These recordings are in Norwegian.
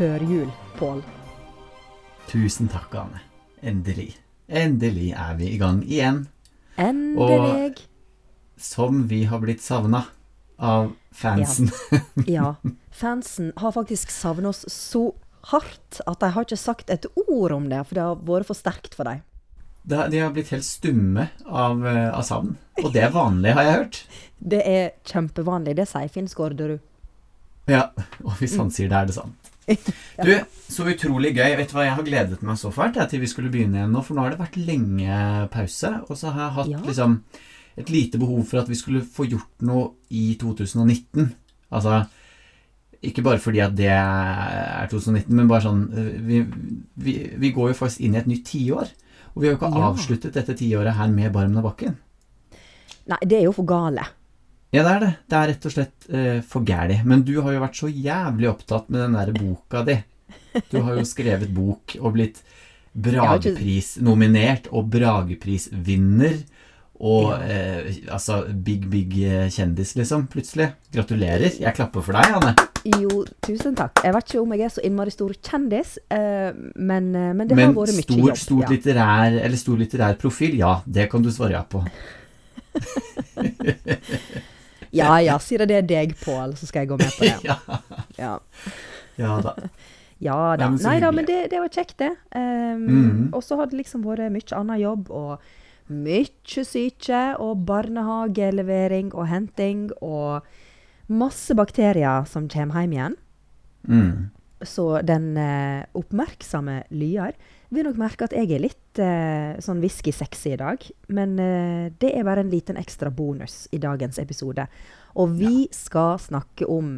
God førjul, Pål. Tusen takk, Ane. Endelig. Endelig er vi i gang igjen. Endelig. Som vi har blitt savna av fansen. Ja. Fansen har faktisk savna oss så hardt at de har ikke sagt et ord om det, for det har vært for sterkt for dem. De har blitt helt stumme av, eh, av savn. Og det er vanlig, har jeg hørt. Det er kjempevanlig. Det sier Finn Skårderud. Ja, Og hvis han sier det, er det sant. Du, så utrolig gøy. Vet du hva, Jeg har gledet meg så fælt til vi skulle begynne igjen nå, for nå har det vært lenge pause. Og så har jeg hatt Ja. liksom et lite behov for at vi skulle få gjort noe i 2019. Altså ikke bare fordi at det er 2019, men bare sånn øh, Vi, vi, vi går jo faktisk inn i et nytt tiår. Og vi har jo ikke Ja. avsluttet dette tiåret her med Barmen av bakken. Nei, det er jo for gale. Ja, det er det. Det er rett og slett uh, for gæli. Men du har jo vært så jævlig opptatt med den der boka di. Du har jo skrevet bok og blitt Bragepris-nominert og Bragepris-vinner. Og eh, altså big, big eh, kjendis, liksom, plutselig. Gratulerer. Jeg klapper for deg, Anne. Jo, tusen takk. Jeg vet ikke om jeg er så innmari stor kjendis, eh, men, eh, men det Men har vært mye stor, jobb. stor, ja. litterær, eller stor litterær profil, ja, det kan du svare ja på. ja ja, sier det er deg, Pål, så skal jeg gå med på det. ja, Ja, ja da. ja da. men Nei da, men det, det var kjekt, det. Um, Mhm. Og så har det liksom vært mye annen jobb, og mye syke, og barnehagelevering og henting, og masse bakterier som kommer hjem igjen. Mm. Så den uh, oppmerksomme lyder vil nok merke at jeg er litt eh, sånn whisky-sexy i dag. Men eh, det er bare en liten ekstra bonus i dagens episode. Og vi skal snakke om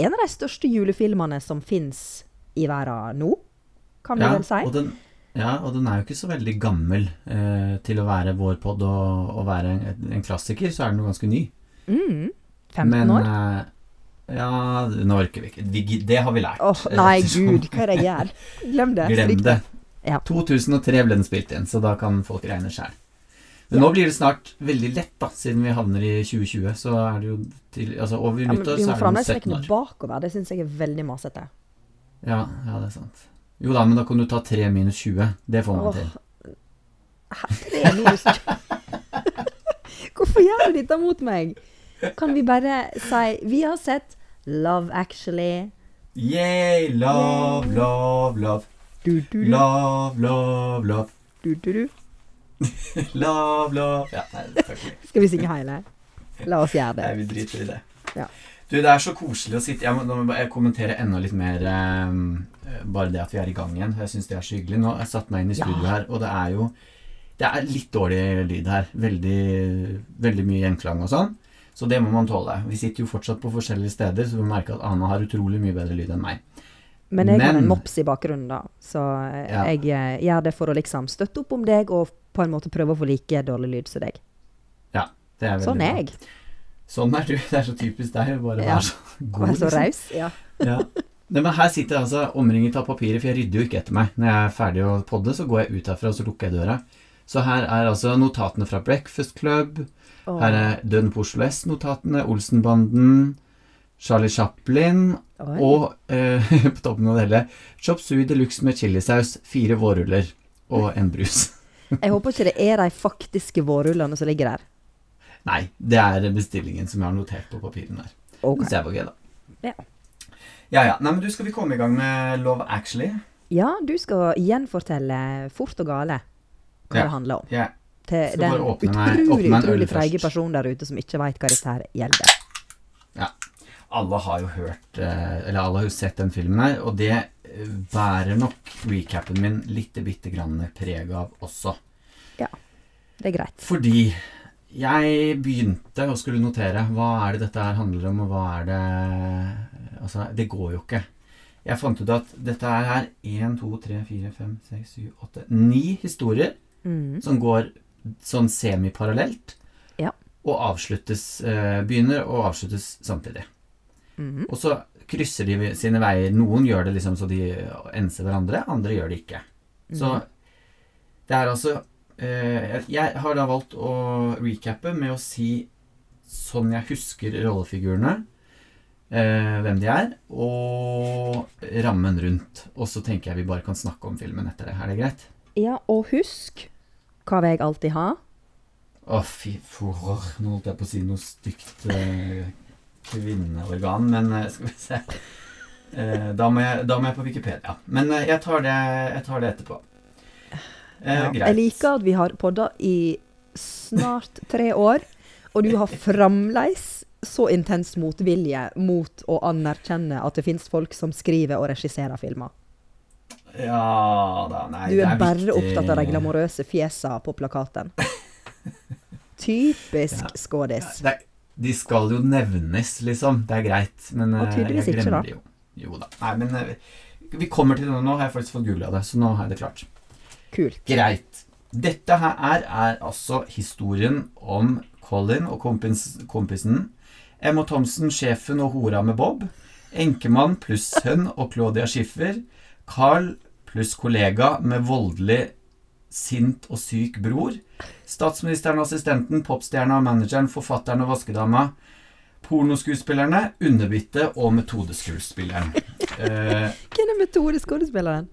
en av de største julefilmene som fins i verden nå, kan vi Ja, vel si. og den, ja, og den er jo ikke så veldig gammel eh, til å være vår pod og, og være en, en klassiker, så er den jo ganske ny. Mm, 15 Men, år? eh, ja, nå orker vi ikke. Det har vi lært. Åh, nei, gud, hva er det jeg gjør? Glem det. Glem det. Ja. 2003 ble den spilt inn, så da kan folk regne sjæl. Men Ja. nå blir det snart veldig lett, da, siden vi havner i 2020. Så er det jo til, altså over Ja, nyttår så er det fremdeles 17 regne år. bakover. Det syns jeg er veldig masete. Ja, ja, det er sant. Jo da, men da kan du ta 3 minus 20. Det får man Åh, til. 3 minus 20? Hvorfor gjør du dette mot meg? Kan vi bare si Vi har sett Love Actually. Yay, love, Yay. love, love. Du, du, du, Love, love, love. Love, love Ja, nei. Skal vi synge hele? La oss gjøre Nei, det. vi driter i det. Ja. Du, det er så koselig å sitte Jeg må, må jeg kommentere enda litt mer eh, Bare det at vi er i gang igjen. Jeg syns det er så hyggelig. Nå har jeg satt meg inn i Ja. studio her, og det er jo Det er litt dårlig lyd her. Veldig, veldig mye gjenklang og sånn. Så det må man tåle. Vi sitter jo fortsatt på forskjellige steder, så vi merker at Ana har utrolig mye bedre lyd enn meg. Men jeg har en mops i bakgrunnen, da. Så eh, Ja. jeg eh, gjør det for å liksom støtte opp om deg, og på en måte prøve å få like dårlig lyd som deg. Ja, det er veldig Sånn er jeg. Sånn er du. Det er så typisk deg. å Bare Ja. være så god. er så liksom. raus. Ja. Ja. Nei, men her sitter jeg altså omringet av papirer, for jeg rydder jo ikke etter meg. Når jeg er ferdig å podde, så går jeg ut herfra, og så lukker jeg døra. Så her er altså notatene fra Breakfast Club. Oh. Her er Døden på Oslo S-notatene, Olsenbanden, Charlie Chaplin oi. og eh, på toppen av det hele Chop Sui de luxe med chilisaus, fire vårruller og en brus. Jeg håper ikke det er de faktiske vårrullene som ligger der. Nei, det er bestillingen som jeg har notert på papirene der. Ok. Så jeg var gøy, da. Ja. Ja, ja. Nei, men du, skal vi komme i gang med Love Actually? Ja, du skal gjenfortelle fort og gale hva Ja. det handler om. Ja. Til den utrolig, utrolig freige personen der ute som ikke veit hva dette her gjelder. Alle har jo hørt eh, Eller alle har jo sett den filmen her, og det eh, bærer nok recapen min litt bitte grann preg av også. Ja. Det er greit. Fordi jeg begynte å skulle notere hva er det dette her handler om, og hva er det Altså, det går jo ikke. Jeg fant ut at dette er her 1, 2, 3, 4, 5, 6, 7, 8 Ni historier Mm. som går sånn semiparallelt. Ja. Og avsluttes eh, Begynner og avsluttes samtidig. Mhm. Og så krysser de sine veier. Noen gjør det liksom så de enser hverandre, andre gjør det ikke. Så Mhm. det er altså eh, Jeg har da valgt å recappe med å si sånn jeg husker rollefigurene. eh, hvem de er, og rammen rundt. Og så tenker jeg vi bare kan snakke om filmen etter det. Er det greit? Ja, og husk hva vil jeg alltid ha? Å, fy for, Nå holdt jeg på å si noe stygt eh, kvinneorgan, men eh, skal vi se eh, da, må jeg, da må jeg på Wikipedia. Men eh, jeg, tar det, jeg tar det etterpå. Eh, Ja. greit. Jeg liker at vi har podda i snart tre år, og du har fremdeles så intens motvilje mot å anerkjenne at det fins folk som skriver og regisserer filmer. Ja da, nei, Du det er bare viktig. opptatt av de glamorøse fjesa på plakaten. Typisk Ja. skådis. Det, de skal jo nevnes, liksom. Det er greit. Men Og eh, tydeligvis ikke, da. jo. Jo da. Nei, men eh, vi kommer til denne nå. Har jeg faktisk fått googla det, så nå har jeg det klart. Kult. Greit. Dette her er, er altså historien om Colin og kompis, kompisen. Emma Thomsen, sjefen og hora med Bob. Enkemann pluss sønn og Claudia Schiffer. Carl pluss kollega med voldelig sint og syk bror. Statsministeren, assistenten, popstjerna, manageren, forfatteren og vaskedama. Pornoskuespillerne, underbitte og metodeskuespilleren. Eh, Hvem er metodeskuespilleren?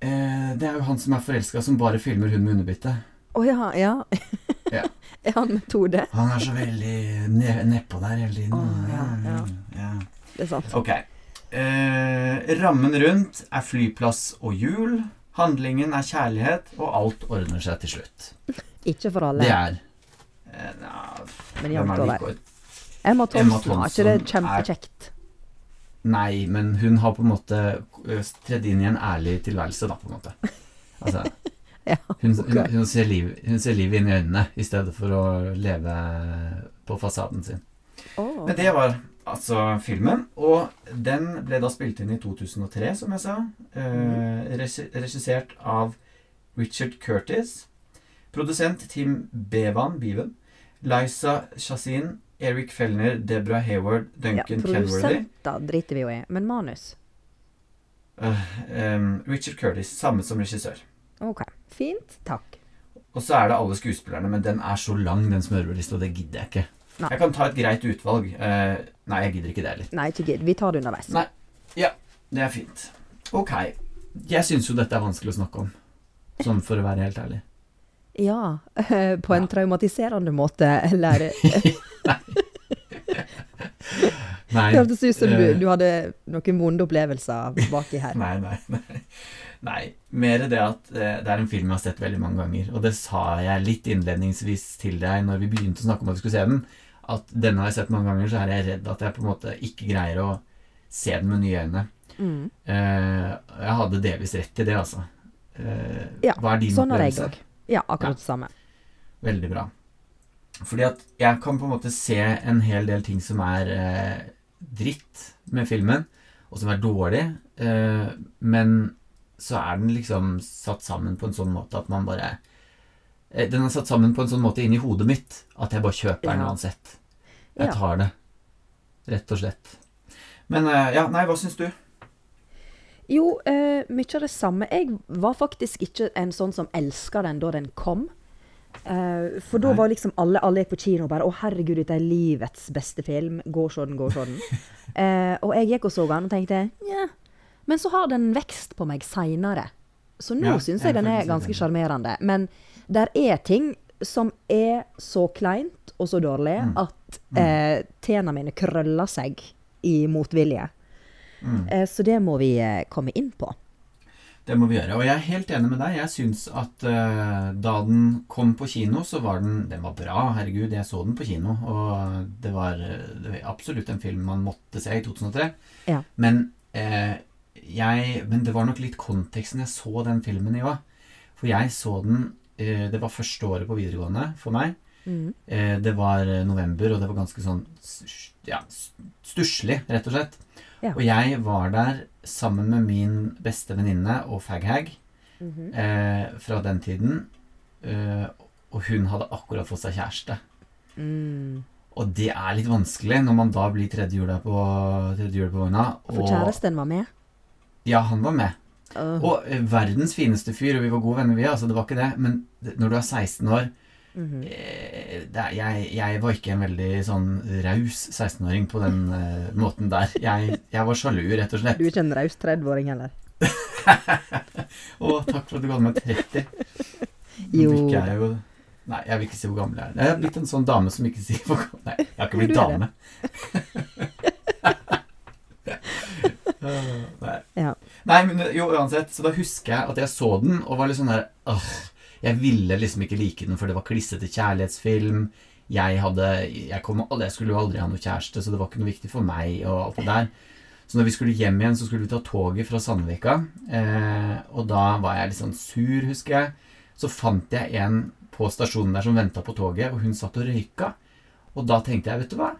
eh, det er jo han som er forelska, som bare filmer hun med underbitte. Å ja, ja. Ja. er han metode? Han er så veldig ne nedpå der hele tiden. Oh, ja, ja. ja. Det er sant. Ok. Eh, rammen rundt er flyplass og jul. Handlingen er kjærlighet, og alt ordner seg til slutt. Ikke for alle, Det er eh, na, men hvem jevnt er det ikke- Emma Emma Thompson, har ikke det er- kjempekjekt? Nei, men hun har på en måte eh, tredd inn i en ærlig tilværelse, da, på en måte. Altså, Ja, hun, hun, hun, ser liv, hun ser livet inn i øynene i stedet for å leve på fasaden sin. Oh. Men det var altså filmen, og den ble da spilt inn i 2003, som jeg sa. Eh, regissert av Richard Curtis. Produsent Tim Bevan, Beaven. Liza Shazin, Eric Fellner, Deborah Hayward, ja, Duncan Kenworthy. Produsenter driter vi jo i, men manus? Eh, em, Richard Curtis, samme som regissør. Ok, fint. Takk. Og så er det alle skuespillerne, men den er så lang, den smørbrødlista, og det gidder jeg ikke. Nei. Jeg kan ta et greit utvalg. Uh, nei, jeg gidder ikke det heller. Nei, ikke gidd. Vi tar det underveis. Nei. Ja, Det er fint. Ok. Jeg syns jo dette er vanskelig å snakke om. Sånn for å være helt ærlig. Ja, på en Ja. traumatiserende måte, eller Nei. Det hørtes ut som du, eh, du hadde noen vonde opplevelser baki her. Nei, nei, nei. Nei. Mer det at det er en film jeg har sett veldig mange ganger. Og det sa jeg litt innledningsvis til deg når vi begynte å snakke om at vi skulle se den. At denne har jeg sett mange ganger, så er jeg redd at jeg på en måte ikke greier å se den med nye øyne. Mm. Eh, jeg hadde delvis rett i det, altså. Eh, Ja, hva er din Sånn har jeg opplevelse? òg. Ja, akkurat det samme. Veldig bra. Fordi at jeg kan på en måte se en hel del ting som er eh, dritt med filmen, og som er dårlig, eh, men så er den liksom satt sammen på en sånn måte at man bare eh, Den er satt sammen på en sånn måte inni hodet mitt at jeg bare kjøper den Ja. uansett. Jeg tar det. Rett og slett. Men eh, ja, nei, hva syns du? Jo, eh, mye av det samme. Jeg var faktisk ikke en sånn som elska den da den kom. Eh, for da var liksom alle, alle gikk på kino og bare 'Å, herregud, dette er livets beste film'. Gå se den, gå se den. eh, og jeg gikk og så den og tenkte Nja. Men så har den vekst på meg seinere. Så nå Ja, syns jeg jeg den er ganske sjarmerende. Men der er ting som er så kleint og så dårlig Mm. at eh, tærne mine krøller seg i motvilje. Mm. Eh, så det må vi eh, komme inn på. Det må vi gjøre. Og jeg er helt enig med deg. Jeg syns at eh, da den kom på kino, så var den Den var bra. Herregud, jeg så den på kino. Og det var, det var absolutt en film man måtte se i 2003. Ja. Men, eh, jeg, men det var nok litt konteksten jeg så den filmen i òg. For jeg så den eh, Det var første året på videregående for meg. Mm. Eh, det var eh, november, og det var ganske sånn ja, stusslig, rett og slett. Ja. Og jeg var der sammen med min beste venninne og faghag Mhm. eh, fra den tiden. Eh, og hun hadde akkurat fått seg kjæreste. Mm. Og det er litt vanskelig når man da blir tredje jula på, tredje jula på vogna. For kjæresten var med. ja, han var med. Uh. Og eh, verdens fineste fyr, og vi var gode venner, vi, altså det var ikke det. Men når du er 16 år, Er- jeg, jeg var ikke en veldig sånn raus 16-åring på den uh, måten der. Jeg, jeg var sjalu, rett og slett. Du er ikke en raus 30-åring heller? Å, takk for at du kaller meg 30. Jo. jeg jo Nei, jeg vil ikke si hvor gammel jeg er. Jeg har blitt en sånn dame som ikke sier hvor gammel Nei, jeg har ikke blitt er dame. Nei. Ja. Nei, men jo, uansett. Så da husker jeg at jeg så den og var litt sånn der Åh, jeg ville liksom ikke like den, for det var klissete kjærlighetsfilm. Jeg hadde jeg, kom, jeg skulle jo aldri ha noe kjæreste, så det var ikke noe viktig for meg. og alt det der. Så når vi skulle hjem igjen, så skulle vi ta toget fra Sandvika. Eh, og da var jeg litt sånn sur, husker jeg. Så fant jeg en på stasjonen der som venta på toget, og hun satt og røyka. Og da tenkte jeg, vet du hva?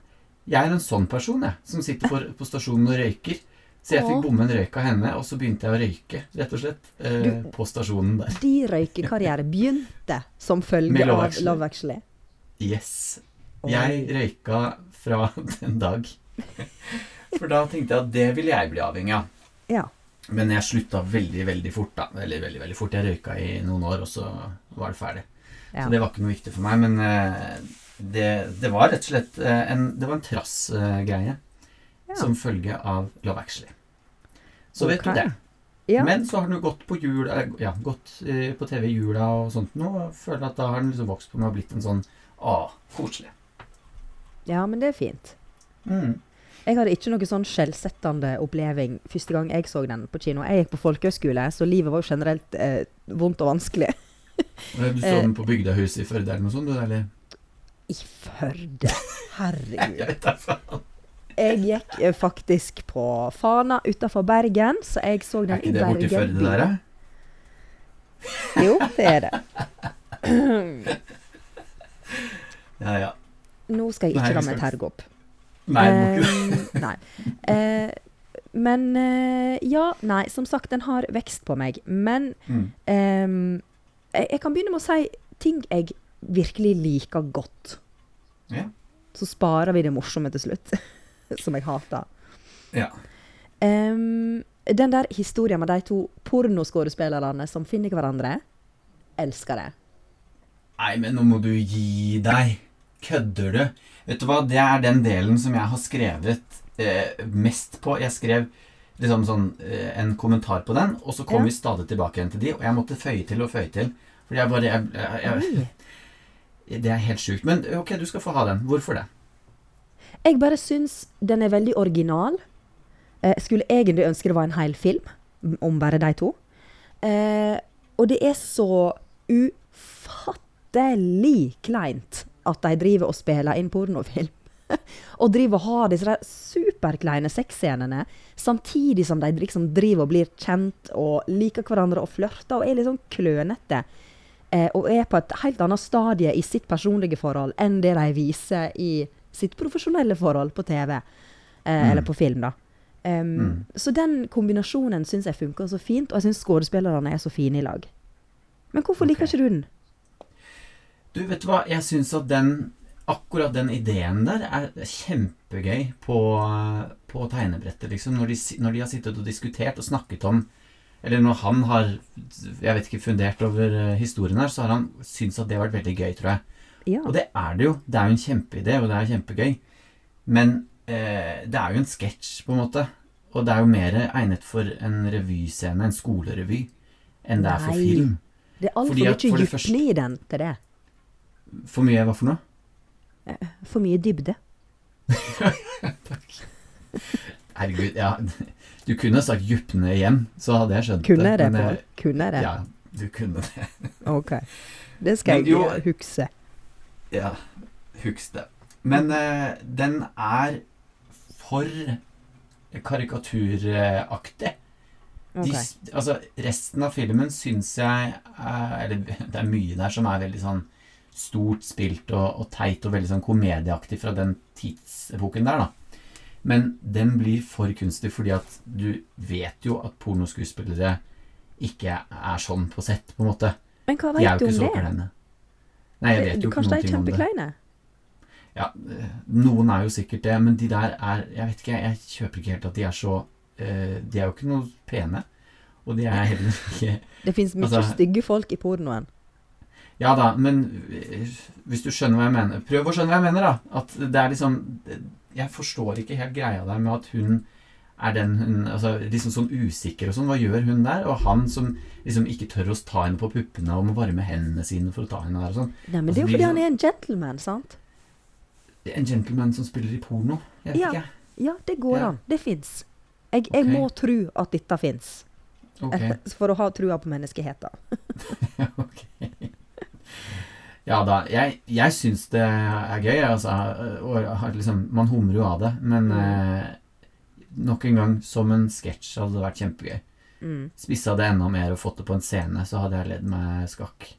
Jeg er en sånn person, jeg, som sitter på, på stasjonen og røyker. Så jeg fikk bomme en røyk av henne, og så begynte jeg å røyke, rett og slett. Eh, Du- på stasjonen der. Din røykekarriere begynte som følge av. Love Actually. Yes. Jeg røyka fra den dag. For da tenkte jeg at det ville jeg bli avhengig av. Ja. Men jeg slutta veldig, veldig fort, da. Veldig, veldig, veldig fort. Jeg røyka i noen år, og så var det ferdig. ja. Så det var ikke noe viktig for meg. Men eh, det, det var rett og slett eh, en, det var en trassgreie Ja. som følge av Love Actually. Så vet du det. ja. Men så har den jo gått på jul, ja, gått eh, på TV i jula og sånt nå. Og føler at da har den liksom vokst på meg og blitt en sånn ah, koselig. ja, men det er fint. Mm. Jeg hadde ikke noe sånn skjellsettende oppleving første gang jeg så den på kino. Jeg gikk på folkehøyskole, så livet var jo generelt eh, vondt og vanskelig. Du så Eh. den på Bygdehuset i Førde eller noe sånt? du, Eller? I Førde. Herregud. Jeg vet da faen. Jeg gikk eh, faktisk på Fana utafor Bergen, så jeg så den i Bergen. Er ikke det borti. Førde der, da? Jo, det er det. Ja, ja. Nå skal jeg ikke la meg terge opp. Nei. Eh, nei. Eh, men eh, ja, nei, som sagt, den har vekst på meg. Men Mm. jeg, jeg kan begynne med å si ting jeg virkelig liker godt. Ja. Så sparer vi det morsomme til slutt, som jeg hater. ja. Um, den der historien med de to pornoskuespillerne som finner hverandre, elsker det. Nei, men nå må du gi deg. Kødder du? Vet du hva, det er den delen som jeg har skrevet eh, mest på. Jeg skrev liksom sånn eh, en kommentar på den, og så kom Ja. vi stadig tilbake igjen til de, og jeg måtte føye til og føye til. Fordi jeg bare jeg, jeg, jeg. Det er helt sjukt. Men ok, du skal få ha den. Hvorfor det? Jeg bare syns den er veldig original. Eh, skulle egentlig ønske det var en hel film om bare de to. Eh, og det er så ufattelig kleint at de driver og spiller inn pornofilm. og driver og har disse superkleine sexscenene, samtidig som de liksom driver og blir kjent og liker hverandre og flørter og er litt sånn klønete. Eh, og er på et helt annet stadie i sitt personlige forhold enn det de viser i sitt profesjonelle forhold på TV. Eh, Mm. Eller på film, da. Um, Mm. Så den kombinasjonen syns jeg funker så fint, og jeg syns skuespillerne er så fine i lag. Men hvorfor liker ikke du den? Du, vet du hva? Jeg syns at den Akkurat den ideen der er kjempegøy på, på tegnebrettet, liksom. Når de, når de har sittet og diskutert og snakket om Eller når han har jeg vet ikke, fundert over eh, historien her, så har han syntes at det har vært veldig gøy, tror jeg. Ja. Og det er det jo. Det er jo en kjempeidé, og det er kjempegøy. Men eh, det er jo en sketsj, på en måte. Og det er jo mer egnet for en revyscene, en skolerevy, enn det er for Nei. film. Det er altfor for mye det dybde i den til det. For mye hva for noe? For mye dybde. Takk. Herregud, ja. Du kunne sagt Djupne igjen, så hadde jeg skjønt Kunne det, men Pål? Kunne det? Ja, du kunne det. Ok. Det skal Men jeg jo- eh, hukse. Ja, husk det. Men eh, den er for karikaturaktig. Okay. De, altså, resten av filmen syns jeg er, Eller det er mye der som er veldig sånn stort spilt og, og teit og veldig sånn komedieaktig fra den tidsepoken der, da. Men den blir for kunstig fordi at du vet jo at pornoskuespillere ikke er sånn på sett, på en måte. Men hva vet du om det? kleine. Nei, jeg vet jo ikke Kanskje de noen er ting om det. kjempekleine? Ja, eh, noen er jo sikkert det, men de der er Jeg vet ikke, jeg kjøper ikke helt at de er så eh, De er jo ikke noe pene. Og de er heller ikke Det fins mye Altså- stygge folk i pornoen. Ja da, men eh, hvis du skjønner hva jeg mener Prøv å skjønne hva jeg mener, da. At det er liksom Jeg forstår ikke helt greia der med at hun er den hun altså, liksom sånn usikker og sånn. Hva gjør hun der? Og han som liksom ikke tør å ta henne på puppene og må varme hendene sine for å ta henne der og sånn. Nei, men det er jo fordi han er en gentleman, sant? En gentleman som spiller i porno. Jeg vet Ja. ikke. Ja, det går Ja. an. Det fins. Jeg, jeg okay. må tro at dette fins. Okay. For å ha trua på menneskeheten. ok. Ja da. Jeg, jeg syns det er gøy, altså. Og liksom, man humrer jo av det. Men Mm. Nok en gang, som en sketsj hadde det vært kjempegøy. Mm. Spissa det enda mer og fått det på en scene, så hadde jeg ledd meg skakk.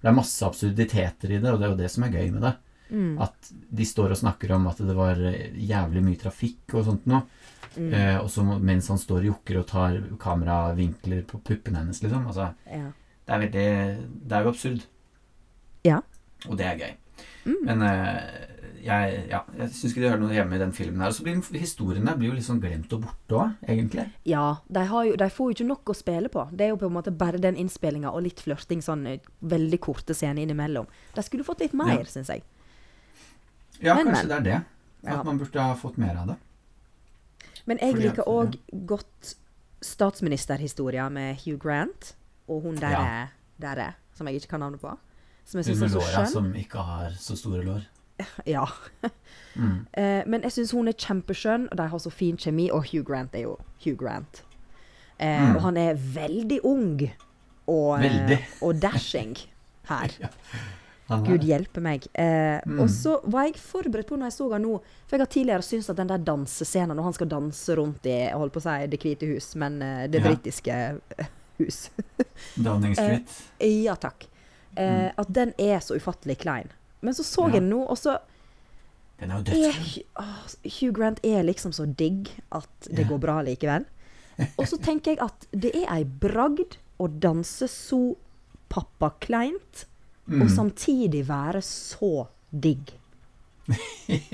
Det er masse absurditeter i det, og det er jo det som er gøy med det. Mm. At de står og snakker om at det var jævlig mye trafikk og sånt noe. Mm. Eh, og så mens han står og jokker og tar kameravinkler på puppene hennes, liksom. Altså, Ja. det er veldig Det er jo absurd. Ja. Og det er gøy. Mm. Men eh, jeg, ja, jeg syns ikke det hører noe hjemme i den filmen her. Og så blir historiene blir jo litt sånn glemt og borte òg, egentlig. Ja, de, har jo, de får jo ikke nok å spille på. Det er jo på en måte bare den innspillinga og litt flørting, sånn eh, veldig korte scener innimellom. De skulle fått litt mer, Ja. syns jeg. Ja, Men, kanskje men. det er det. At Ja. man burde ha fått mer av det. Men jeg Fordi liker òg ja. godt statsministerhistoria med Hugh Grant og hun der, Ja. er- der er, som jeg ikke kan navnet på. Som jeg Hun syns med er så låra som ikke har så store lår. Ja. Mm. Eh, men jeg syns hun er kjempeskjønn, og de har så fin kjemi. Og Hugh Grant er jo Hugh Grant. Eh, Mm. Og han er veldig ung og, eh, Veldig. og dashing her. Er Gud hjelpe meg. Eh, Mm. Og så var jeg forberedt på når jeg så han nå For jeg har tidligere syntes at den der dansescenen når han skal danse rundt i jeg holdt på å si Det hvite hus, men eh, det Ja. britiske eh, hus. Downing Street. ja takk. Eh, Mm. At den er så ufattelig klein. Men så så jeg den nå, og så Den er jo dødsfin. Hugh Grant er liksom så digg at det går bra likevel. Og så tenker jeg at det er ei bragd å danse så pappakleint, Mm. og samtidig være så digg.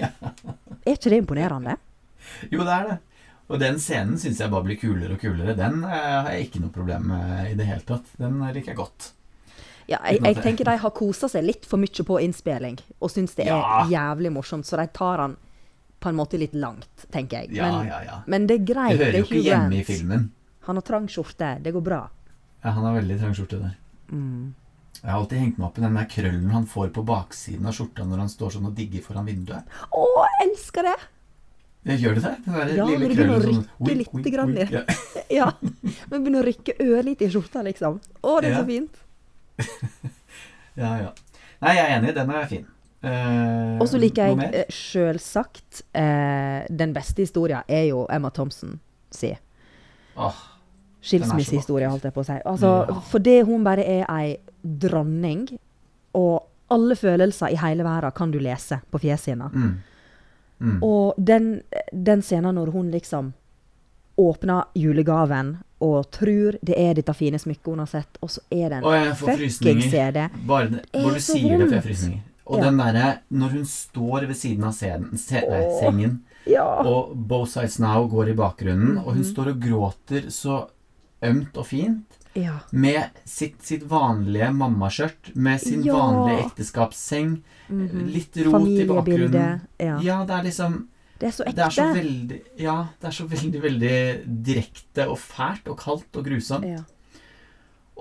ja. Er ikke det imponerende? Jo, det er det. Og den scenen syns jeg bare blir kulere og kulere. Den eh, har jeg ikke noe problem med i det hele tatt. Den eh, liker jeg godt. Ja, jeg, jeg tenker de har kosa seg litt for mye på innspilling, og syns det er jævlig morsomt, så de tar han på en måte litt langt, tenker jeg. Men, ja, ja. men det er Det greit. hører jo ikke hjemme i filmen. Han har trang skjorte. Det går bra. Ja, han har veldig trang skjorte der. Mm. Jeg har alltid hengt meg opp i den der krøllen han får på baksiden av skjorta når han står sånn og digger foran vinduet. Å, jeg elsker det! Ja, Gjør det det? Den der Ja, lille det begynner å krøllen sånn, rykke oi, lite oi, i- Ja. Ja. Men begynner å rykke ørlite i skjorta, liksom. Å, det er Ja. så fint. ja, ja. Nei, jeg er enig. Den er fin. Eh, Og så liker jeg sjølsagt eh, selvsagt eh, Den beste historia er jo Emma Thompson si. Oh, Skilsmissehistorie, holdt jeg på å si. Altså, Ja. Fordi hun bare er ei dronning, og alle følelser i hele verden kan du lese på fjeset hennes. mm. Mm. Og den, den scenen når hun liksom åpner julegaven og tror det er dette fine smykket hun har sett, og så er det en Å, jeg får fuckings frysninger. CD. Bare, det- bare du så sier det, får jeg vondt. frysninger. Og Ja. den derre når hun står ved siden av scenen, se, nei, sengen, Ja. og Both Sides Now går i bakgrunnen, og hun mm. står og gråter så ømt og fint, ja. med sitt, sitt vanlige mammaskjørt, med sin vanlige ekteskapsseng, Mhm. litt rot i bakgrunnen. Ja. Ja, det er liksom Det er så ekte. Det er så veldig Ja, det er så veldig, veldig direkte og fælt og kaldt og grusomt. ja.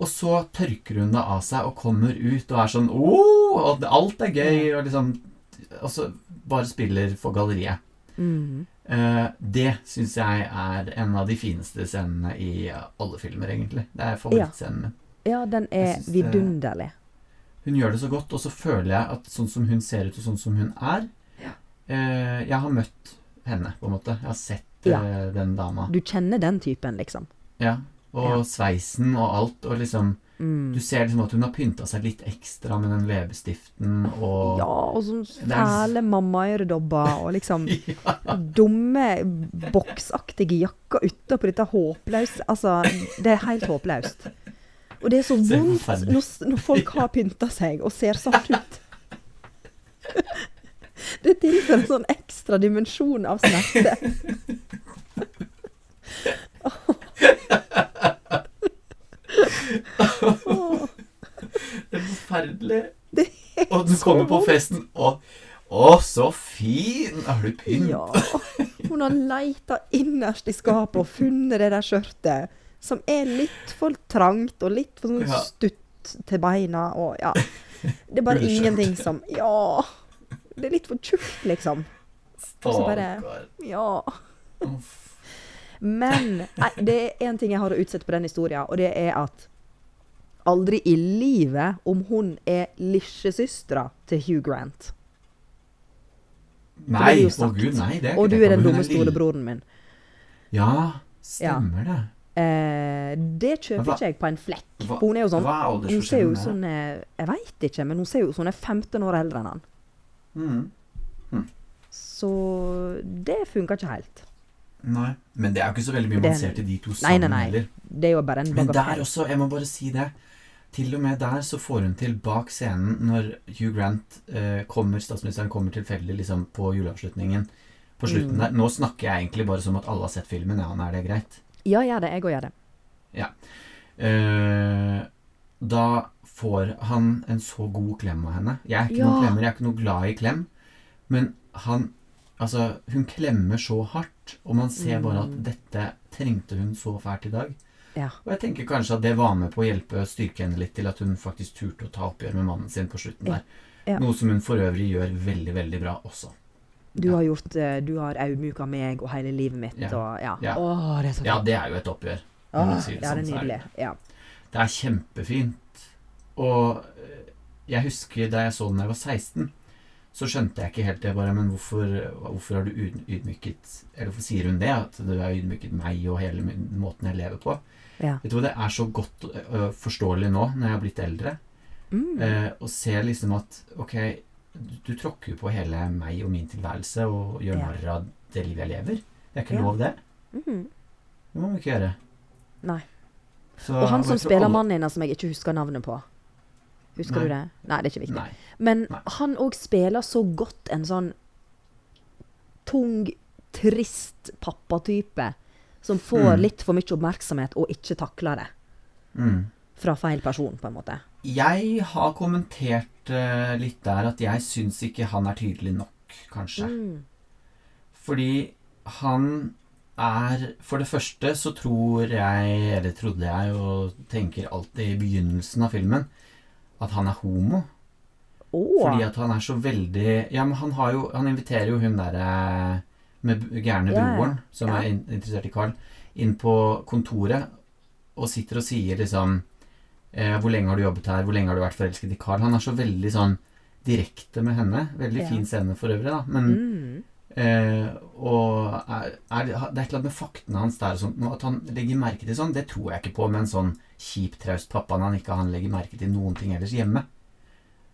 Og så tørker hun det av seg og kommer ut og er sånn oh! og alt er gøy, og liksom Og så bare spiller for galleriet. Mm. Uh, det syns jeg er en av de fineste scenene i alle filmer, egentlig. Det er favorittscenen min. ja, den er vidunderlig. det-. Hun gjør det så godt, og så føler jeg at sånn som hun ser ut, og sånn som hun er Jeg har møtt henne, på en måte. Jeg har sett Ja. eh, den dama. Du kjenner den typen, liksom. Ja. Og Ja. sveisen og alt, og liksom Mm. Du ser liksom at hun har pynta seg litt ekstra med den leppestiften og Ja, og sånn fæle mammaøredobber og liksom Ja. dumme boksaktige jakker utapå dette håpløse Altså, det er helt håpløst. Og det er så vondt når, når folk har pynta seg og ser sånn ut. Det tilfører en sånn ekstra dimensjon av smerte. Det er forferdelig. Det er Og du kommer på festen, og Å, så fin! Har du pynt? Ja. Hun har leita innerst i skapet og funnet det der skjørtet, som er litt for trangt og litt for sånn stutt til beina og ja. Det er bare ingenting som Ja. Det er litt for tjukt, liksom. Og så bare- Ja. Men nei, det er én ting jeg har å utsette på den historien, og det er at aldri i livet om hun er lillesøstera til Hugh Grant. Nei, å oh gud, nei. Det er Og du er den dumme storebroren min. Ja, stemmer det. Eh, det kjøper Hva- ikke jeg på en flekk. Hva- hun er jo sånn Hun ser jo sånn Jeg veit ikke, men hun ser jo sånn er 15 år eldre enn han. Mm. Så det funka ikke helt. Nei. Men det er jo ikke så veldig mye man ser til de to Nei, sammen nei, nei. heller. Det er jo bare en Men der også, jeg må bare si det. Til og med der så får hun til bak scenen når Hugh Grant eh, kommer, statsministeren kommer tilfeldig liksom på juleavslutningen. På slutten Mm. der. Nå snakker jeg egentlig bare som at alle har sett filmen. Ja, er det greit? Ja, gjør det. Jeg òg gjør det. Eh, da får han en så god klem av henne. Jeg er ikke Ja. noen klemmer, jeg er ikke noe glad i klem. Men han Altså, hun klemmer så hardt, og man ser bare at Mm. dette trengte hun så fælt i dag. Ja. Og jeg tenker kanskje at det var med på å hjelpe styrke henne litt til at hun faktisk turte å ta oppgjør med mannen sin på slutten der. Ja. Noe som hun for øvrig gjør veldig, veldig bra også. Du Ja. har gjort eh, Du har audmjuka meg og hele livet mitt Ja. og ja. Ja. Åh, det er så Ja, det er jo et oppgjør. Åh, det ja, det sånn, er så er det nydelig. Ja. Det er kjempefint. Og jeg husker da jeg så den da jeg var 16, så skjønte jeg ikke helt det bare. Men hvorfor, hvorfor har du yd- ydmyket Eller hvorfor sier hun det? At du har ydmyket meg og hele min- måten jeg lever på. ja. Vet du hva, Det er så godt uh, forståelig nå, når jeg har blitt eldre, Mm. uh, å se liksom at Ok, du, du tråkker jo på hele meg og min tilværelse og gjør Ja. narr av det livet jeg lever. Det er ikke Ja. lov, det. Mm. Det må man ikke gjøre. Nei. Så- Og han som spiller alle- mannen din, som jeg ikke husker navnet på. Husker Nei. du det? Nei, det er ikke viktig. Nei. Men Nei. han òg spiller så godt en sånn tung, trist pappatype som får Mm. litt for mye oppmerksomhet og ikke takler det. Mm. Fra feil person, på en måte. Jeg har kommentert uh, litt der at jeg syns ikke han er tydelig nok, kanskje. Mm. Fordi han er For det første så tror jeg, eller trodde jeg, og tenker alltid i begynnelsen av filmen, at han er homo. Oh. Fordi at han er så veldig Ja, men han har jo Han inviterer jo hun derre med b- gærne ja. broren, som yeah. er in interessert i Carl, inn på kontoret og sitter og sier liksom eh, 'Hvor lenge har du jobbet her? Hvor lenge har du vært forelsket i Carl?' Han er så veldig sånn direkte med henne. Veldig yeah. fin scene for øvrig, da. Men Mm. Eh, og er, er, det er et eller annet med faktene hans der og sånt, At han legger merke til sånn, det tror jeg ikke på med en sånn kjip, traust pappa når han ikke han legger merke til noen ting ellers hjemme.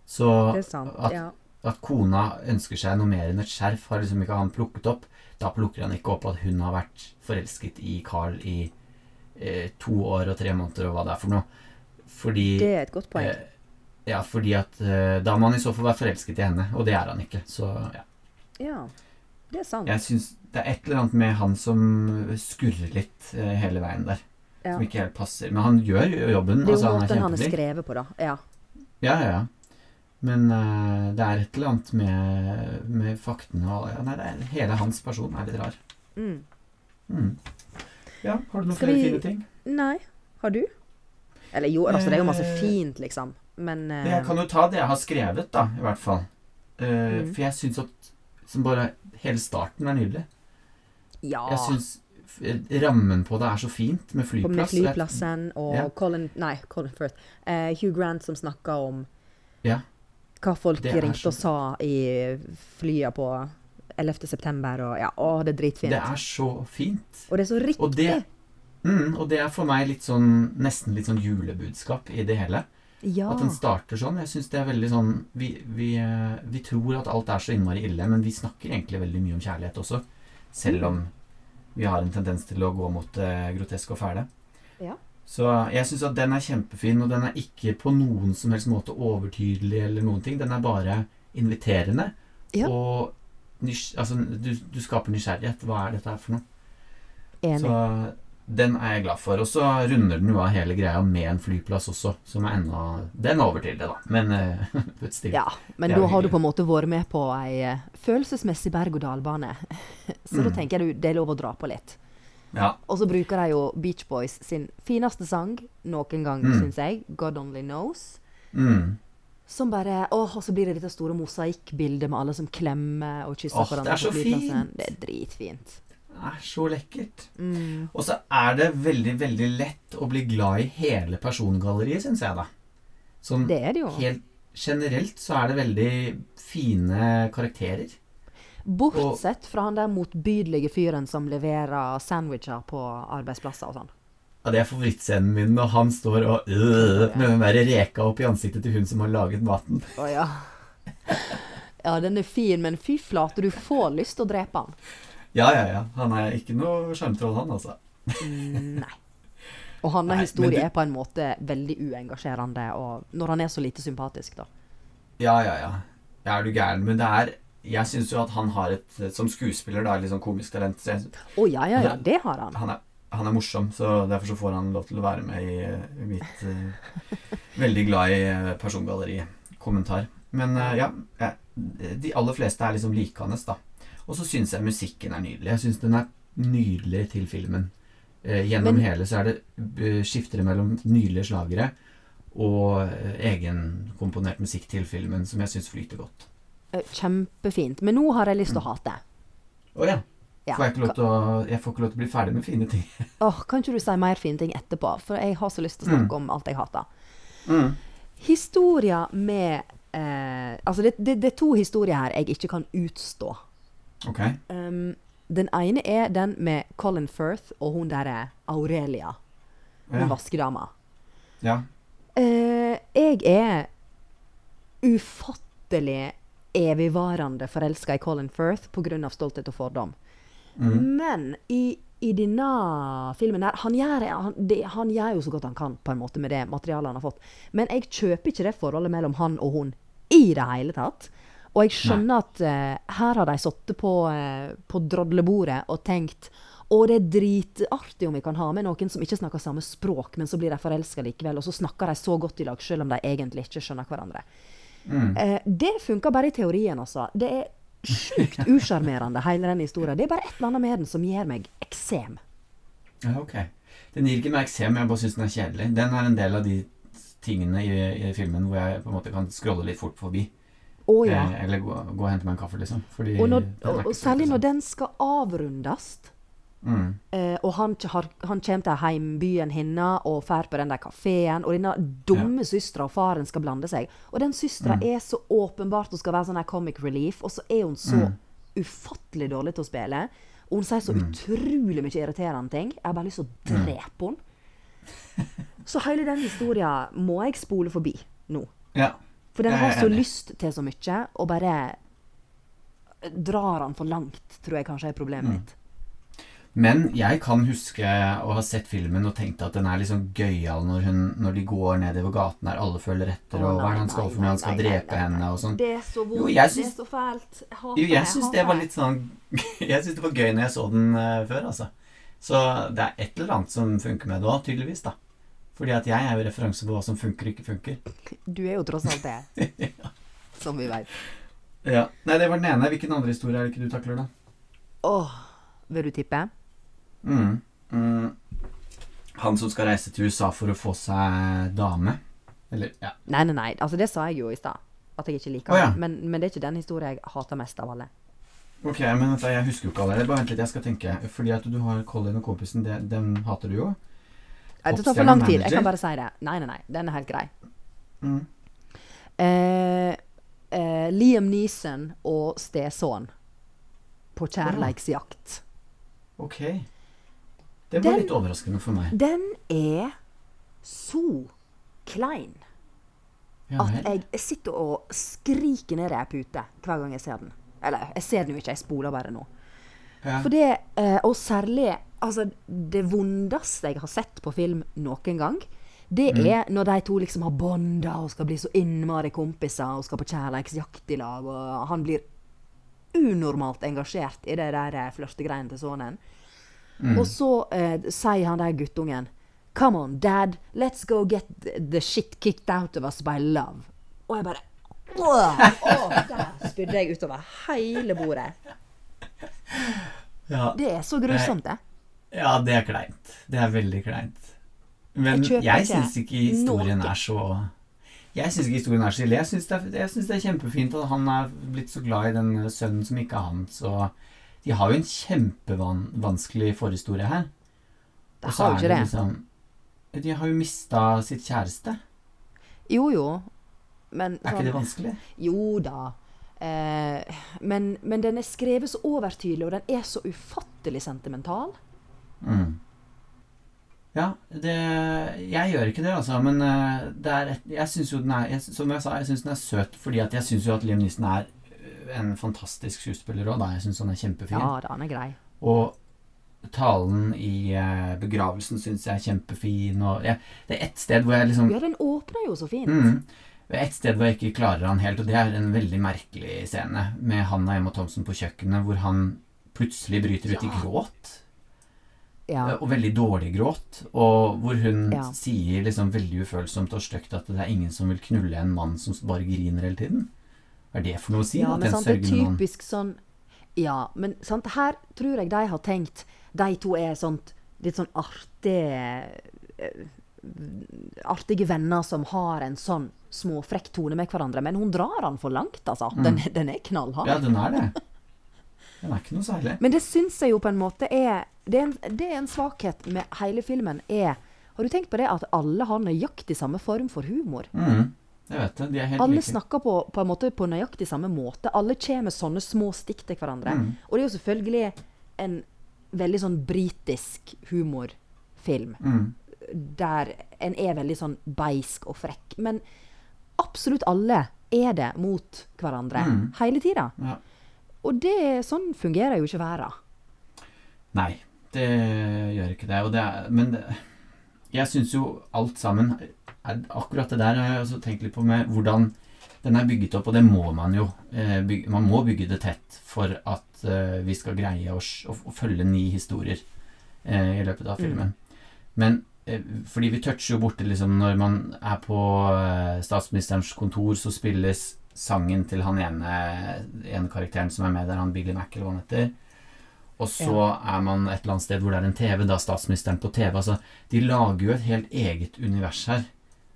Så sant. at, Ja. at kona ønsker seg noe mer enn et skjerf, har liksom ikke han plukket opp. Da plukker han ikke opp at hun har vært forelsket i Carl i eh, to år og tre måneder, og hva det er for noe. Fordi Det er et godt poeng. eh, Ja, fordi at eh, da må han i så fall være forelsket i henne, og det er han ikke. Så ja. Ja, det er sant. Jeg syns det er et eller annet med han som skurrer litt eh, hele veien der. Ja. Som ikke helt passer. Men han gjør jo jobben. Det er altså, jo han er måten han er skrevet på, da. Ja. Ja, ja, ja. Men uh, det er et eller annet med, med faktene og ja, Nei, er, hele hans person er litt rar. Mm. Mm. Ja, har du noen Skal flere vi- fine ting? Nei. Har du? Eller jo, altså, det er jo masse Eh, fint, liksom. Men uh... Jeg kan jo ta det jeg har skrevet, da, i hvert fall. Uh, Mm. For jeg syns at som bare Hele starten er nydelig. ja. Jeg syns rammen på det er så fint, med flyplass. med flyplassen og Ja. Colin Nei, Colin Firth. Uh, Hugh Grant som snakka om Ja. hva folk Det ringte og sa i flya på 11. september og ja, å, det er dritfint. Det er så fint. Og det er så riktig. Og det, mm, og det er for meg litt sånn, nesten litt sånn julebudskap i det hele. Ja. At den starter sånn. Jeg syns det er veldig sånn vi, vi, eh, vi tror at alt er så innmari ille, men vi snakker egentlig veldig mye om kjærlighet også. Selv om vi har en tendens til å gå mot det groteske og fæle. Ja. Så jeg syns at den er kjempefin, og den er ikke på noen som helst måte overtydelig eller noen ting. Den er bare inviterende. Ja. Og nys altså, du, du skaper nysgjerrighet. Hva er dette her for noe? Enig. Så Den er jeg glad for. Og så runder den jo av hele greia med en flyplass også, som er enda Den over til det, da. Men uh. Ja, men da har du på en måte vært med på ei eh, følelsesmessig berg-og-dal-bane. Så da Mm. tenker jeg du, det er lov å dra på litt. Ja. Og så bruker de jo Beach Boys sin fineste sang noen gang, Mm. syns jeg, 'God Only Knows'. Mm. Som bare Åh, og så blir det dette store mosaikkbildet med alle som klemmer og kysser hverandre. det er så fint. Det er dritfint. Er så lekkert. Mm. Og så er det veldig, veldig lett å bli glad i hele persongalleriet, syns jeg, da. Som Det er det jo. helt generelt så er det veldig fine karakterer. Bortsett fra han der motbydelige fyren som leverer sandwicher på arbeidsplasser og sånn. Ja, det er favorittscenen min når han står og øh, med den der reka opp i ansiktet til hun som har laget maten. Å ja. Ja, den er fin, men fy flate, du får lyst til å drepe han. Ja, ja, ja. Han er ikke noe sjarmtroll, han, altså. Mm, Nei. Og hans historie er på en måte veldig uengasjerende, og når han er så lite sympatisk, da. Ja, ja, ja. Ja, er du gæren. Men det er Jeg syns jo at han har et Som skuespiller, da, litt sånn komisk talent. Å ja, ja, ja, det har han. han, er, han er morsom, så derfor så får han lov til å være med i, i mitt uh, Veldig glad i persongalleriet. persongalleri-kommentar. Men uh, ja, eh, de aller fleste er liksom likandes, da. Og så syns jeg musikken er nydelig. Jeg syns den er nydelig til filmen. Eh, gjennom Men- hele så er det eh, skifter det mellom nydelige slagere og eh, egenkomponert musikk til filmen som jeg syns flyter godt. Eh, Kjempefint. Men nå har jeg lyst til å hate. Å ja. Ja. Får jeg, å, jeg får ikke lov til å bli ferdig med fine ting. oh, kan ikke du si mer fine ting etterpå? For jeg har så lyst til å snakke om alt jeg hater. Mm. Historier med eh, Altså, det, det, det er to historier her jeg ikke kan utstå. Ok. Um, den ene er den med Colin Firth og hun derre Aurelia, hun Ja. vaskedama. ja. Uh, jeg er ufattelig evigvarende forelska i Colin Firth pga. stolthet og fordom. Mm. Men i, i denne filmen der han gjør, han, det, han gjør jo så godt han kan på en måte med det materialet han har fått. Men jeg kjøper ikke det forholdet mellom han og hun i det hele tatt. Og jeg skjønner at uh, her har de sittet på, uh, på drodlebordet og tenkt å, det er dritartig om vi kan ha med noen som ikke snakker samme språk, men så blir de forelska likevel, og så snakker de så godt i lag, selv om de egentlig ikke skjønner hverandre. Mm. Uh, det funker bare i teorien, altså. Det er sjukt usjarmerende, hele den historien. Det er bare et eller annet med den som gir meg eksem. ja, ok. Den gir ikke meg eksem, jeg bare syns den er kjedelig. Den er en del av de tingene i, i filmen hvor jeg på en måte kan scrolle litt fort forbi. Å ja. Eh, eller gå, gå og hente meg en kaffe, liksom. Fordi Og, når, og, og særlig når den skal avrundes, mm. eh, og han, har, han kommer til heimbyen hennes og drar på den der kafeen, og denne dumme søstera og faren skal blande seg. Og den søstera Mm. er så åpenbart hun skal være sånn her comic relief, og så er hun så Mm. ufattelig dårlig til å spille. Og hun sier så Mm. utrolig mye irriterende ting. Jeg har bare lyst til å drepe henne. Så hele den historien må jeg spole forbi nå. Ja. For den har så lyst til så mye, og bare drar han for langt, tror jeg kanskje er problemet Mm. mitt. Men jeg kan huske å ha sett filmen og tenkt at den er litt sånn gøyal når, hun, når de går nedover gaten der alle følger etter, og hva er det han skal for noe? Han skal nei, drepe nei, nei. henne og sånn. Det er så vondt, Jo, jeg det er så fælt. Jeg hater Jo, jeg det, syns det var litt sånn Jeg syns det var gøy når jeg så den eh, før, altså. Så det er et eller annet som funker med det òg, tydeligvis, da. Fordi at jeg er jo referanse på hva som funker og ikke funker. Du er jo tross alt det, som vi veit. Ja. Nei, det var den ene. Hvilken andre historie er det ikke du takler, da? Åh, vil du tippe? Mm. Mm. Han som skal reise til USA for å få seg dame? Eller, ja. Nei, nei, nei. Altså, det sa jeg jo i stad. At jeg ikke liker oh, ja. den. Men, men det er ikke den historien jeg hater mest av alle. Ok, men jeg husker jo ikke alle. Bare vent litt, jeg skal tenke. Fordi at du har Colin og kompisen, det, dem hater du jo. Det tar for lang tid. Jeg kan bare si det. Nei, nei, nei. Den er helt grei. Mm. Eh, eh, Liam Neeson og stesønn på kjærleiksjakt. Ok. Det var Den- litt overraskende for meg. Den er så klein at jeg sitter og skriker ned ei pute hver gang jeg ser den. Eller, jeg ser den jo ikke, jeg spoler bare nå. Ja. For det, eh, og særlig altså, det vondeste jeg har sett på film noen gang, det Mm. er når de to liksom har bonda og skal bli så innmari kompiser og skal på kjærleiksjakt i lag, og han blir unormalt engasjert i det der eh, flørtegreiene til sønnen. Mm. Og så eh, sier han der guttungen Come on, dad, let's go get the the shit kicked out of us by love. Og jeg bare Åh, åh, Der spydde jeg utover hele bordet. Ja. Det er så grusomt, det. ja, det er kleint. Det er veldig kleint. Men Jeg jeg, syns ikke historien noe. er så Jeg syns ikke historien er så ille. Jeg syns det, det er kjempefint at han er blitt så glad i den sønnen som ikke er hans. Og de har jo en kjempevanskelig forhistorie her. Det har jo ikke det. Liksom, de har jo mista sitt kjæreste. Jo, jo. Men Er ikke det vanskelig? Jo da. Eh, men, men den er skrevet så overtydelig, og den er så ufattelig sentimental. Mm. Ja, det Jeg gjør ikke det, altså. Men eh, det et, jeg syns jo den er jeg, Som jeg sa, jeg syns den er søt fordi at jeg syns jo at Liam Neeson er øh, en fantastisk skuespiller òg. Jeg syns han er kjempefin. Ja da, er grei. Og talen i eh, begravelsen syns jeg er kjempefin. Og ja, det er ett sted hvor jeg liksom Ja, den åpner jo så fint. Mm. Er sted hvor jeg ikke klarer han helt, og det er en veldig merkelig scene med han og Emma Thompson på kjøkkenet, hvor han plutselig bryter ut i gråt. Ja. Og veldig dårlig gråt. Og hvor hun Ja. sier liksom veldig ufølsomt og stygt at det er ingen som vil knulle en mann som bare griner hele tiden. Hva er det for noe å si? Ja, men sant, det er typisk sånn Ja, men sant, her tror jeg de har tenkt De to er sånt litt sånn artige eh, Artige venner som har en sånn småfrekk tone med hverandre. Men hun drar han for langt, altså. Den, den er knallhard. Mm. Ja, den er det. Den er ikke noe særlig. Men det syns jeg jo på en måte er det, er en det er en svakhet med hele filmen. er Har du tenkt på det at alle har nøyaktig samme form for humor? Mm. Jeg vet det. De er helt Alle like. snakker på, på en måte på nøyaktig samme måte. Alle kommer med sånne små stikk til hverandre. Mm. Og det er jo selvfølgelig en veldig sånn britisk humorfilm. Mm. Der en er veldig sånn beisk og frekk. Men absolutt alle er det mot hverandre Mm. hele tida. Ja. Og det, sånn fungerer jo ikke verden. Nei, det gjør ikke det. Det er, men det, jeg syns jo alt sammen er, Akkurat det der har jeg også tenkt litt på med hvordan den er bygget opp, og det må man jo. Eh, bygge, man må bygge det tett for at eh, vi skal greie å, å, å følge ni historier eh, i løpet av filmen. Men eh, fordi vi toucher jo borti liksom Når man er på eh, statsministerens kontor, så spilles sangen til han ene, ene karakteren som er med der, han Billy Mac, eller hva han heter. Og så er man et eller annet sted hvor det er en TV, da statsministeren på TV. Altså, de lager jo et helt eget univers her,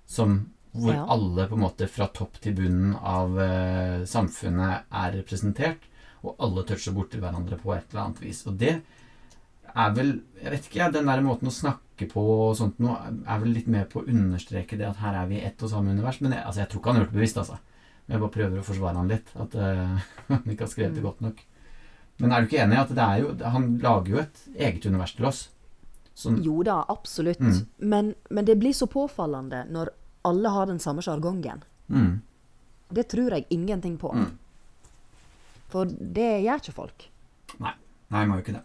som, hvor Ja. alle på en måte fra topp til bunnen av uh, samfunnet er representert, og alle toucher borti hverandre på et eller annet vis. Og det er vel Jeg vet ikke, den der måten å snakke på og sånt noe, er vel litt med på å understreke det at her er vi i ett og samme univers. Men jeg, altså, jeg tror ikke han har gjort det bevisst, altså. Men jeg bare prøver å forsvare han litt. At eh, han ikke har skrevet det godt nok. Men er du ikke enig i at det er jo Han lager jo et eget univers til oss. Som, Jo da, absolutt. Mm. Men, men det blir så påfallende når alle har den samme sjargongen. mm, Det tror jeg ingenting på. Mm. For det gjør ikke folk. Nei, Nei, må jo ikke det.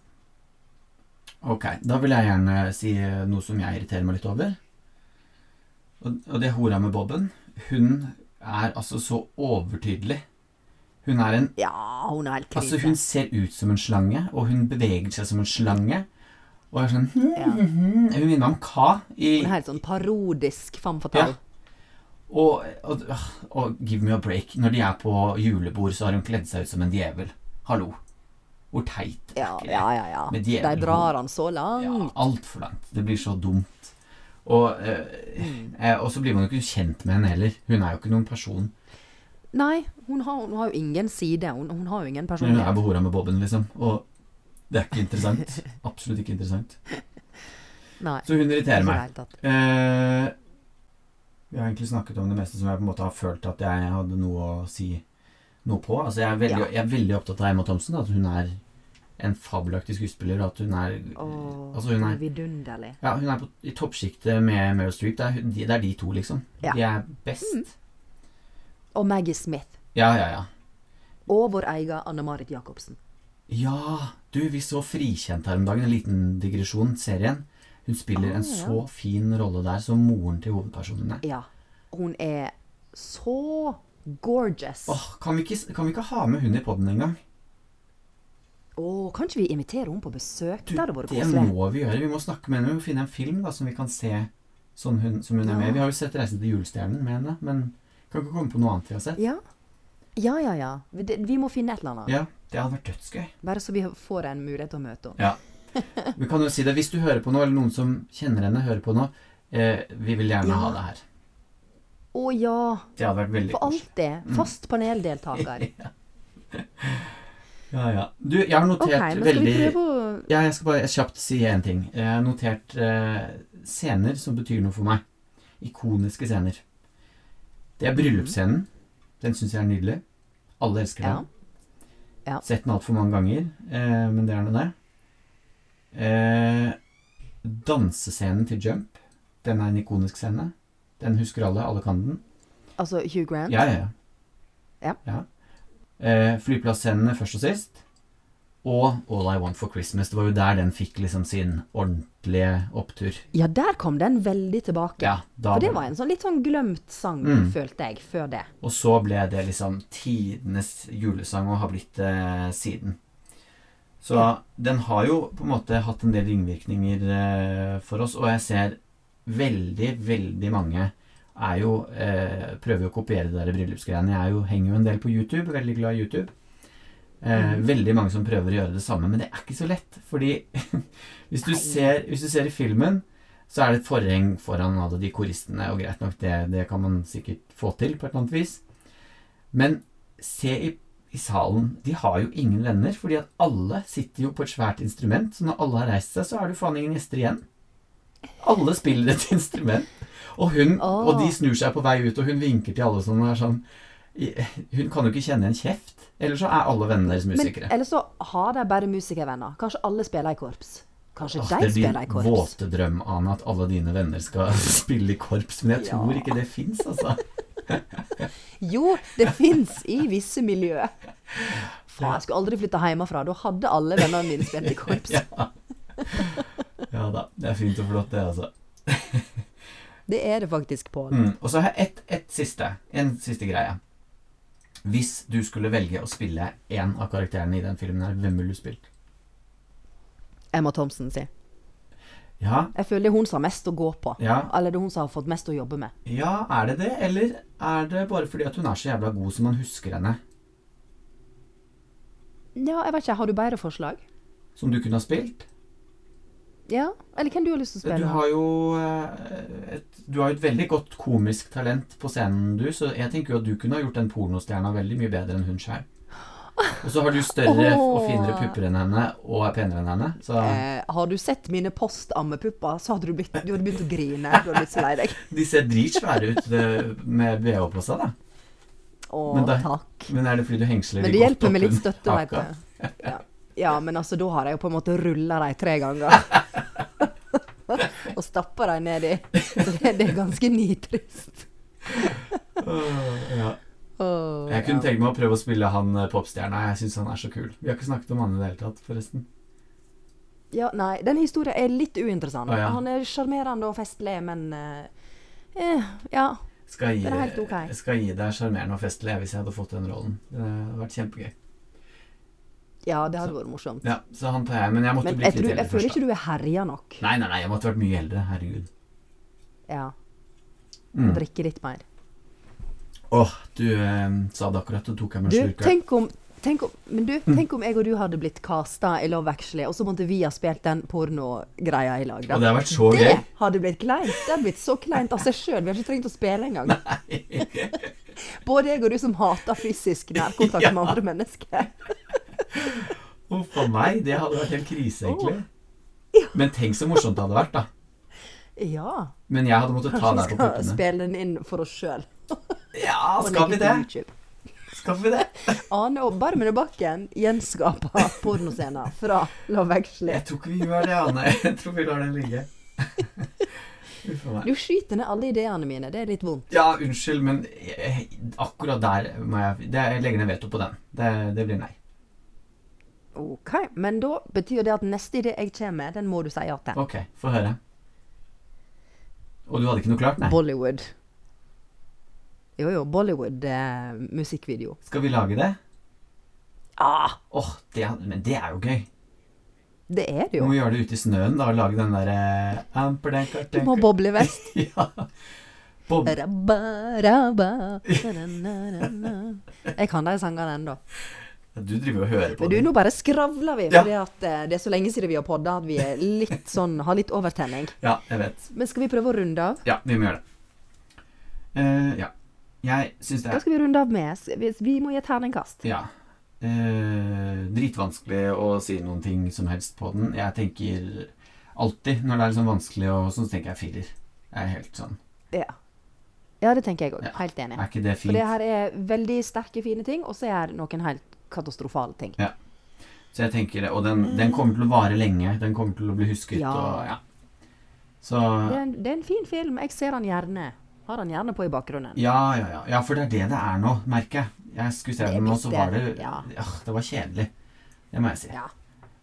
Ok, da vil jeg gjerne si noe som jeg irriterer meg litt over. Og, og det er hora med Bobben. Hun er altså så overtydelig. Hun er en Ja, hun er helt krise. Altså, hun ser ut som en slange, og hun beveger seg som en slange. Og er sånn Ja. Hun minner meg om Ka i Hun er helt sånn parodisk femme fatale. og, og, og Give me a break. Når de er på julebord, så har hun kledd seg ut som en djevel. Hallo. Hvor teit er Ja, ja, ja. ja. Med De drar han så langt. Ja, altfor langt. Det blir så dumt. Og, eh, Mm. eh, så blir man jo ikke kjent med henne heller. Hun er jo ikke noen person. Nei, hun har, hun har jo ingen side. Hun, hun har jo ingen personlighet. Hun er behora med Bobben, liksom. Og det er ikke interessant. Absolutt ikke interessant. Nei, Så hun irriterer det meg. Eh, vi har egentlig snakket om det meste som jeg på en måte har følt at jeg hadde noe å si noe på. Altså jeg er veldig, Ja. jeg er veldig opptatt av Emma Thomsen, At hun er en fabelaktig skuespiller. At hun er oh, Altså hun er vidunderlig. Ja, hun er på, i toppsjiktet med Meryl Streep. Det er, de, det er de to, liksom. Ja. De er best. Mm. Og Maggie Smith. Ja, ja, ja. Og vår egen Anne-Marit Jacobsen. Ja, du, vi så Frikjent her om dagen. En liten digresjon. Serien. Hun spiller Ah, en ja. så fin rolle der som moren til hovedpersonene. Ja. Hun er så gorgeous. Åh, kan, vi ikke, kan vi ikke ha med hun i poden en Å, kan ikke vi invitere henne på besøk? Du, det hadde vært det må vi gjøre. Vi må snakke med henne. Vi må finne en film da, som vi kan se sånn hun, som hun er med Vi har jo sett 'Reisen til julestjernen' med henne, men kan ikke komme på noe annet vi har sett. Ja. ja, ja, ja. Vi, det, vi må finne et eller annet. Ja, det hadde vært dødsgøy. Bare så vi får en mulighet til å møte henne. Ja. Vi kan jo si det. Hvis du hører på noe, eller noen som kjenner henne, hører på noe, eh, vi vil gjerne Ja. ha det her. Å ja. Det hadde vært veldig For alltid. Mm. Fast paneldeltaker. Ja, ja. Du, jeg har notert okay, veldig Ja, jeg skal bare kjapt si én ting. Jeg har notert eh, scener som betyr noe for meg. Ikoniske scener. Det er bryllupsscenen. Den syns jeg er nydelig. Alle elsker den. Ja. Sett den altfor mange ganger, eh, men det er nå det. Eh, dansescenen til Jump. Den er en ikonisk scene. Den husker alle. Alle kan den. Altså Hugh Grant? Ja, ja, Ja. ja. Eh, flyplassscenene først og sist. Og All I Want for Christmas. Det var jo der den fikk liksom sin ordentlige opptur. Ja, der kom den veldig tilbake. Ja, da For det var en sånn litt sånn glemt sang, Mm. følte jeg, før det. Og så ble det liksom tidenes julesang og har blitt det siden. Så Ja. den har jo på en måte hatt en del ringvirkninger eh, for oss, og jeg ser veldig, veldig mange er jo eh, prøver jo å kopiere det der bryllupsgreiene. Jeg er jo, henger jo en del på YouTube, veldig glad i YouTube. Eh, Mm. Veldig mange som prøver å gjøre det samme, men det er ikke så lett. Fordi hvis du, ser, hvis du ser i filmen, så er det et forheng foran alle de koristene, og greit nok, det, det kan man sikkert få til på et eller annet vis. Men se i, i salen, de har jo ingen venner, fordi at alle sitter jo på et svært instrument, så når alle har reist seg, så er det jo faen ingen gjester igjen. Alle spiller et instrument. Og hun, oh. og de snur seg på vei ut, og hun vinker til alle som er sånn Hun kan jo ikke kjenne en kjeft. Eller så er alle vennene deres musikere. Men eller så har de bare musikervenner. Kanskje alle spiller i korps. Kanskje Åh, de det er din spiller våte drøm, Ane, at alle dine venner skal spille i korps. Men jeg tror ikke det fins, altså. Jo, det fins i visse miljø. Faen, jeg skulle aldri flytta hjemmefra. Da hadde alle vennene mine spilt i korps. Ja. ja da. Det er fint og flott, det, altså. Det er det faktisk, Pål. Mm. Og så har jeg ett et siste. En siste greie. Hvis du skulle velge å spille én av karakterene i den filmen, her, hvem ville du spilt? Emma Thompson si. Ja, Jeg føler det er hun som har mest å gå på. ja, Eller det er hun som har fått mest å jobbe med. ja, er det det? Eller er det bare fordi at hun er så jævla god som man husker henne? Ja, jeg vet ikke. Har du bedre forslag? Som du kunne ha spilt? Ja? Eller hvem du har lyst til å Du spille? har jo eh, et, du har et veldig godt komisk talent på scenen, du, så jeg tenker jo at du kunne ha gjort den pornostjerna veldig mye bedre enn hun sjøl. Og så har du større og finere pupper enn henne, og er penere enn henne, så Eh, har du sett mine postammepupper, så hadde du, blitt, du hadde begynt å grine. Du hadde blitt så lei deg. De ser dritsvære ut eh, med bh på seg, da. Å, Men da- takk. Men er det fordi du hengsler Men det hjelper med litt støtte, veit du. Ja. Ja, men altså, da har jeg jo på en måte rulla dem tre ganger. og stappa dem ned i. Så det, det er ganske nitrist. Ja. Oh, Jeg kunne ja. tenke meg å prøve å spille han eh, popstjerna. Jeg syns han er så kul. Vi har ikke snakket om han i det hele tatt, forresten. Ja, nei, den historien er litt uinteressant. Oh, ja. Han er sjarmerende og festlig, men eh, eh, Ja. Skal gi, Den er helt ok. skal gi deg sjarmerende og festlig hvis jeg hadde fått den rollen. Det hadde vært kjempegøy. Ja, det hadde vært morsomt. Ja, så han tar jeg, men jeg måtte Men blitt jeg, eldre. litt jeg føler ikke du er herja nok. Nei, nei, nei, jeg måtte vært mye eldre. Herregud. Ja, Mm. Drikke litt mer. Åh, du eh, sa det akkurat, og tok jeg meg Du, en slurk. tenk om Tenk om, men du, Mm. tenk om jeg og du hadde blitt casta i Love Actually, og så måtte vi ha spilt den pornogreia i lag. da. Og det hadde vært så Det hadde blitt kleint. Det hadde blitt så kleint av seg sjøl. Vi hadde ikke trengt å spille engang. Både jeg og du som hater fysisk nærkontakt Ja. med andre mennesker. Uff a meg, det hadde vært helt krise, egentlig. Men tenk så morsomt det hadde vært, da. Ja. Men jeg hadde måttet ta Kanskje vi på skal puppene. spille den inn for oss sjøl. Ja, skal vi det? Skal vi det? Ane og Barmen i Bakken gjenskaper pornoscener fra Love Actually. Jeg tror ikke vi gjør det, Ane. Jeg tror vi lar den ligge. Du skyter ned alle ideene mine. Det er litt vondt. Ja, unnskyld, men jeg, akkurat der må jeg det, Jeg legger ned veto på den. Det, det blir nei. Ok, Men da betyr det at neste idé jeg kommer med, den må du si ja til. Ok, få høre. Og du hadde ikke noe klart? Nei. Bollywood. Jo, jo. Bollywood-musikkvideo. Skal vi lage det? Ah, det, er- men det er jo gøy. det er det jo. Du må gjøre det ute i snøen, da, og lage den derre Du må ha boblevest. Ja. Bob Rabba, rabba. Jeg kan de sangene ennå. Du driver og hører på Men du, det. nå bare skravler vi, Ja. fordi at eh, det er så lenge siden vi har podda at vi er litt sånn, har litt overtenning. Ja, jeg vet. Men skal vi prøve å runde av? Ja, vi må gjøre det. Uh, ja. Jeg syns det Hva er skal vi runde av med? Vi, vi må gi et terningkast. Ja. Uh, dritvanskelig å si noen ting som helst på den. Jeg tenker alltid, når det er sånn vanskelig, og sånn, så tenker jeg firer. Jeg er helt sånn Ja. Ja, det tenker jeg òg. Ja. Helt enig. Er ikke det fint? For det her er veldig sterke, fine ting, og så er det noen helt katastrofale ting. Så jeg tenker det. Og den, den kommer til å vare lenge. Den kommer til å bli husket. Ja. Og, ja. Så Det er, en, det er en fin film. Jeg ser den gjerne. Har den gjerne på i bakgrunnen. ja, ja, ja. Ja, for det er det det er nå, merker jeg. Jeg skulle se den nå, så var det, ja. ja, Det var kjedelig. Det må jeg si. Ja.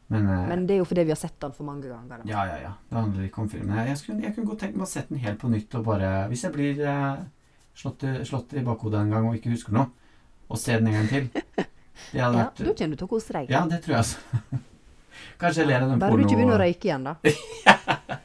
Men, uh, Men det er jo fordi vi har sett den for mange ganger. Da. Ja, ja, ja. Det handler ikke om filmen. Jeg, jeg, skulle, jeg kunne godt tenkt meg å sette den helt på nytt og bare Hvis jeg blir uh, slått, i- slått i bakhodet en gang og ikke husker noe, og se den en gang til Ja, vært da kommer du til å kose deg. Ja, det tror jeg. Kanskje jeg ler av den Bare du ikke begynner å røyke igjen, da.